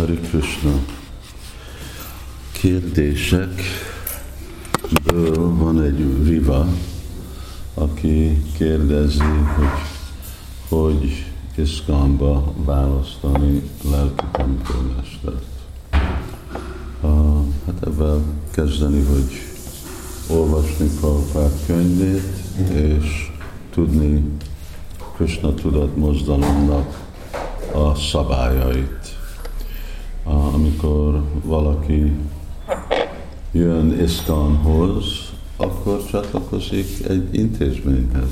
Hari Krishna. Kérdések. Ből van egy Riva, aki kérdezi, hogy hogy Iszkamba választani lelki tanítómestert. Uh, hát ebben kezdeni, hogy olvasni Prabhupád könyvét, és tudni Krishna tudat mozdalomnak a szabályait. Amikor valaki jön Isztanhoz, akkor csatlakozik egy intézményhez.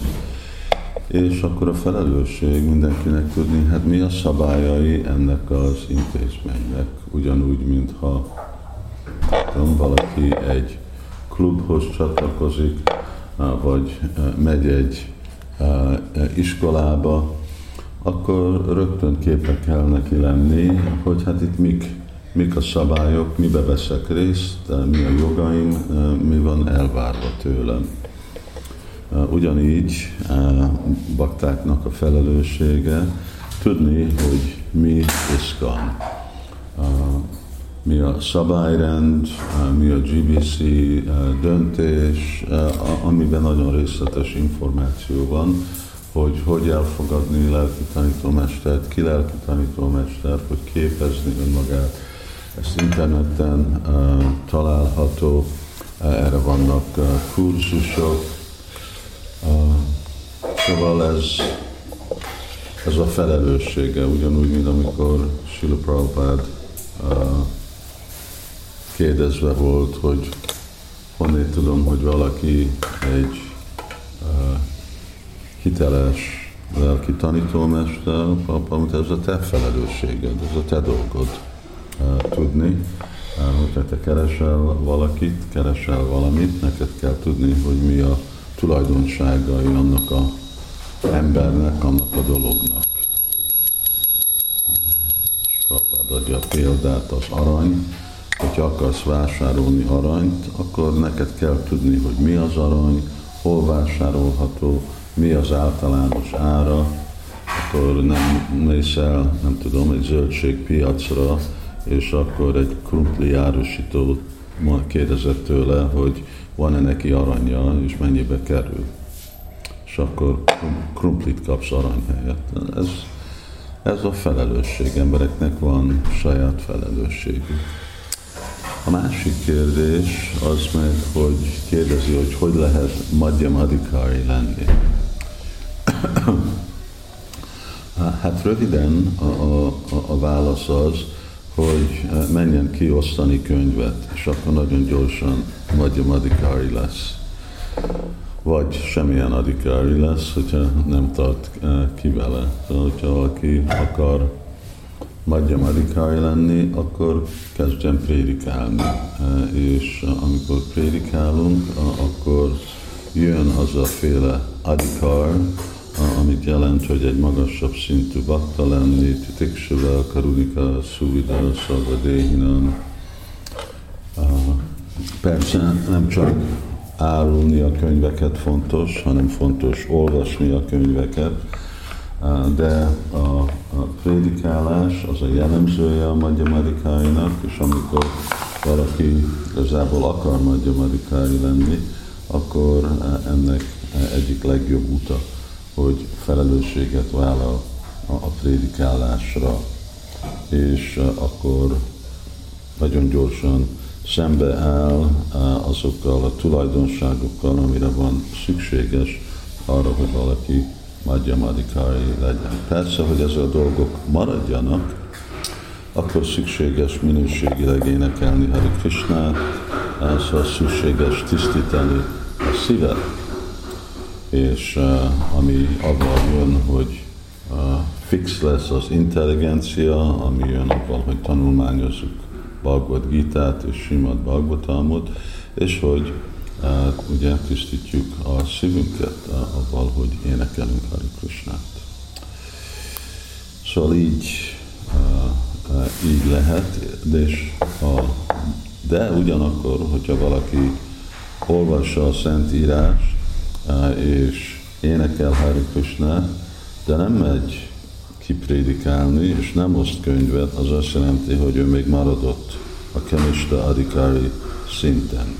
És akkor a felelősség mindenkinek tudni, hát mi a szabályai ennek az intézménynek. Ugyanúgy, mintha tudom, valaki egy klubhoz csatlakozik, vagy megy egy iskolába, akkor rögtön képek kell neki lenni, hogy hát itt mik, mik a szabályok, mibe veszek részt, mi a jogaim, mi van elvárva tőlem. Ugyanígy baktáknak a felelőssége tudni, hogy mi iszkan. Mi a szabályrend, mi a GBC döntés, amiben nagyon részletes információ van, hogy hogy elfogadni lelki tanítómestert, ki lelki tanítómester, hogy képezni önmagát. Ezt interneten uh, található, uh, erre vannak uh, kurzusok. Uh, szóval ez, ez a felelőssége, ugyanúgy, mint amikor Sila Prabhupád uh, kérdezve volt, hogy honnét tudom, hogy valaki egy hiteles lelki tanítómester, amit ez a te felelősséged, ez a te dolgod uh, tudni. Uh, hogyha te keresel valakit, keresel valamit, neked kell tudni, hogy mi a tulajdonságai annak a embernek, annak a dolognak. Prabhupád adja a példát, az arany, hogyha akarsz vásárolni aranyt, akkor neked kell tudni, hogy mi az arany, hol vásárolható, mi az általános ára, akkor nem mész el, nem tudom, egy zöldségpiacra, és akkor egy krumpli árusító kérdezett tőle, hogy van-e neki aranya, és mennyibe kerül. És akkor krumplit kapsz arany helyett. Ez, ez a felelősség, embereknek van saját felelősségük. A másik kérdés az meg, hogy kérdezi, hogy hogy lehet Madhyamadikari lenni. Hát röviden a, a, a válasz az, hogy menjen ki osztani könyvet, és akkor nagyon gyorsan Madhyam Adhikari lesz. Vagy semmilyen Adhikari lesz, hogyha nem tart eh, ki vele. Szóval, hogyha valaki akar Madhyam Adhikari lenni, akkor kezdjen prédikálni. Eh, és amikor prédikálunk, akkor jön az a féle adikar, amit jelent, hogy egy magasabb szintű bakta lenni, titiksuvel, karunika, szuvida, szavadéhinan. Persze nem csak árulni a könyveket fontos, hanem fontos olvasni a könyveket, de a, prédikálás az a jellemzője a magyamarikáinak, és amikor valaki igazából akar magyamarikai lenni, akkor ennek egyik legjobb uta hogy felelősséget vállal a, prédikálásra, és akkor nagyon gyorsan szembe áll azokkal a tulajdonságokkal, amire van szükséges arra, hogy valaki Madhyamadikai legyen. Persze, hogy ezek a dolgok maradjanak, akkor szükséges minőségileg énekelni Hari Krishnát, szóval szükséges tisztítani a szívet, és uh, ami abban jön, hogy uh, fix lesz az intelligencia, ami jön abban, hogy tanulmányozzuk Bhagavad Gita-t és Simad Bhagavatamot, és hogy uh, ugye tisztítjuk a szívünket uh, abban, hogy énekelünk Hari Krishnát. Szóval így, uh, uh, így lehet, de, és a, de ugyanakkor, hogyha valaki olvassa a Szentírást, és énekel Hari Krishna, de nem megy kiprédikálni, és nem oszt könyvet, az azt jelenti, hogy ő még maradott a kemista adikári szinten.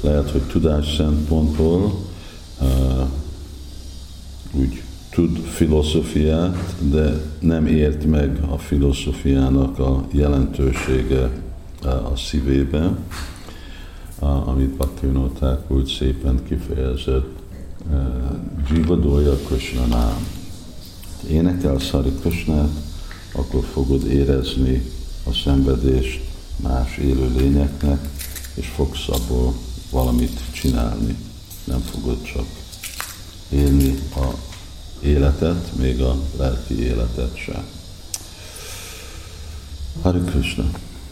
Lehet, hogy tudás szempontból úgy tud filozófiát, de nem ért meg a filozófiának a jelentősége a szívébe, amit Bhaktivinoda úgy szépen kifejezett, Jivadója Krishnanám. Énekelsz Hari Krishnát, akkor fogod érezni a szenvedést más élő lényeknek, és fogsz abból valamit csinálni. Nem fogod csak élni a életet, még a lelki életet sem. Hari Krishna.